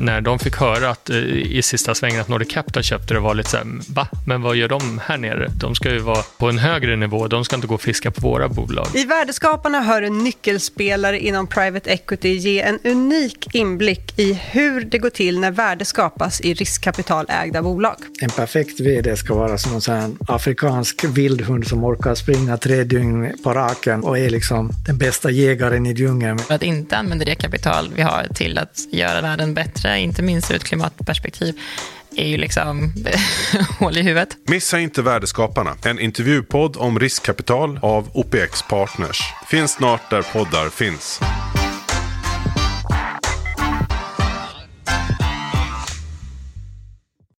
när de fick höra att eh, i sista svängen att Nordic Capital köpte det var lite så här, va? Men vad gör de här nere? De ska ju vara på en högre nivå, de ska inte gå och fiska på våra bolag. I Värdeskaparna hör en nyckelspelare inom private equity ge en unik inblick i hur det går till när värde skapas i riskkapitalägda bolag. En perfekt vd ska vara som en afrikansk vildhund som orkar springa tre dygn på raken och är liksom den bästa jägaren i djungeln. Att inte använda det kapital vi har till att göra världen bättre, inte minst ur ett klimatperspektiv, är ju liksom hål i huvudet. Missa inte Värdeskaparna, en intervjupodd om riskkapital av OPX Partners. Finns snart där poddar finns.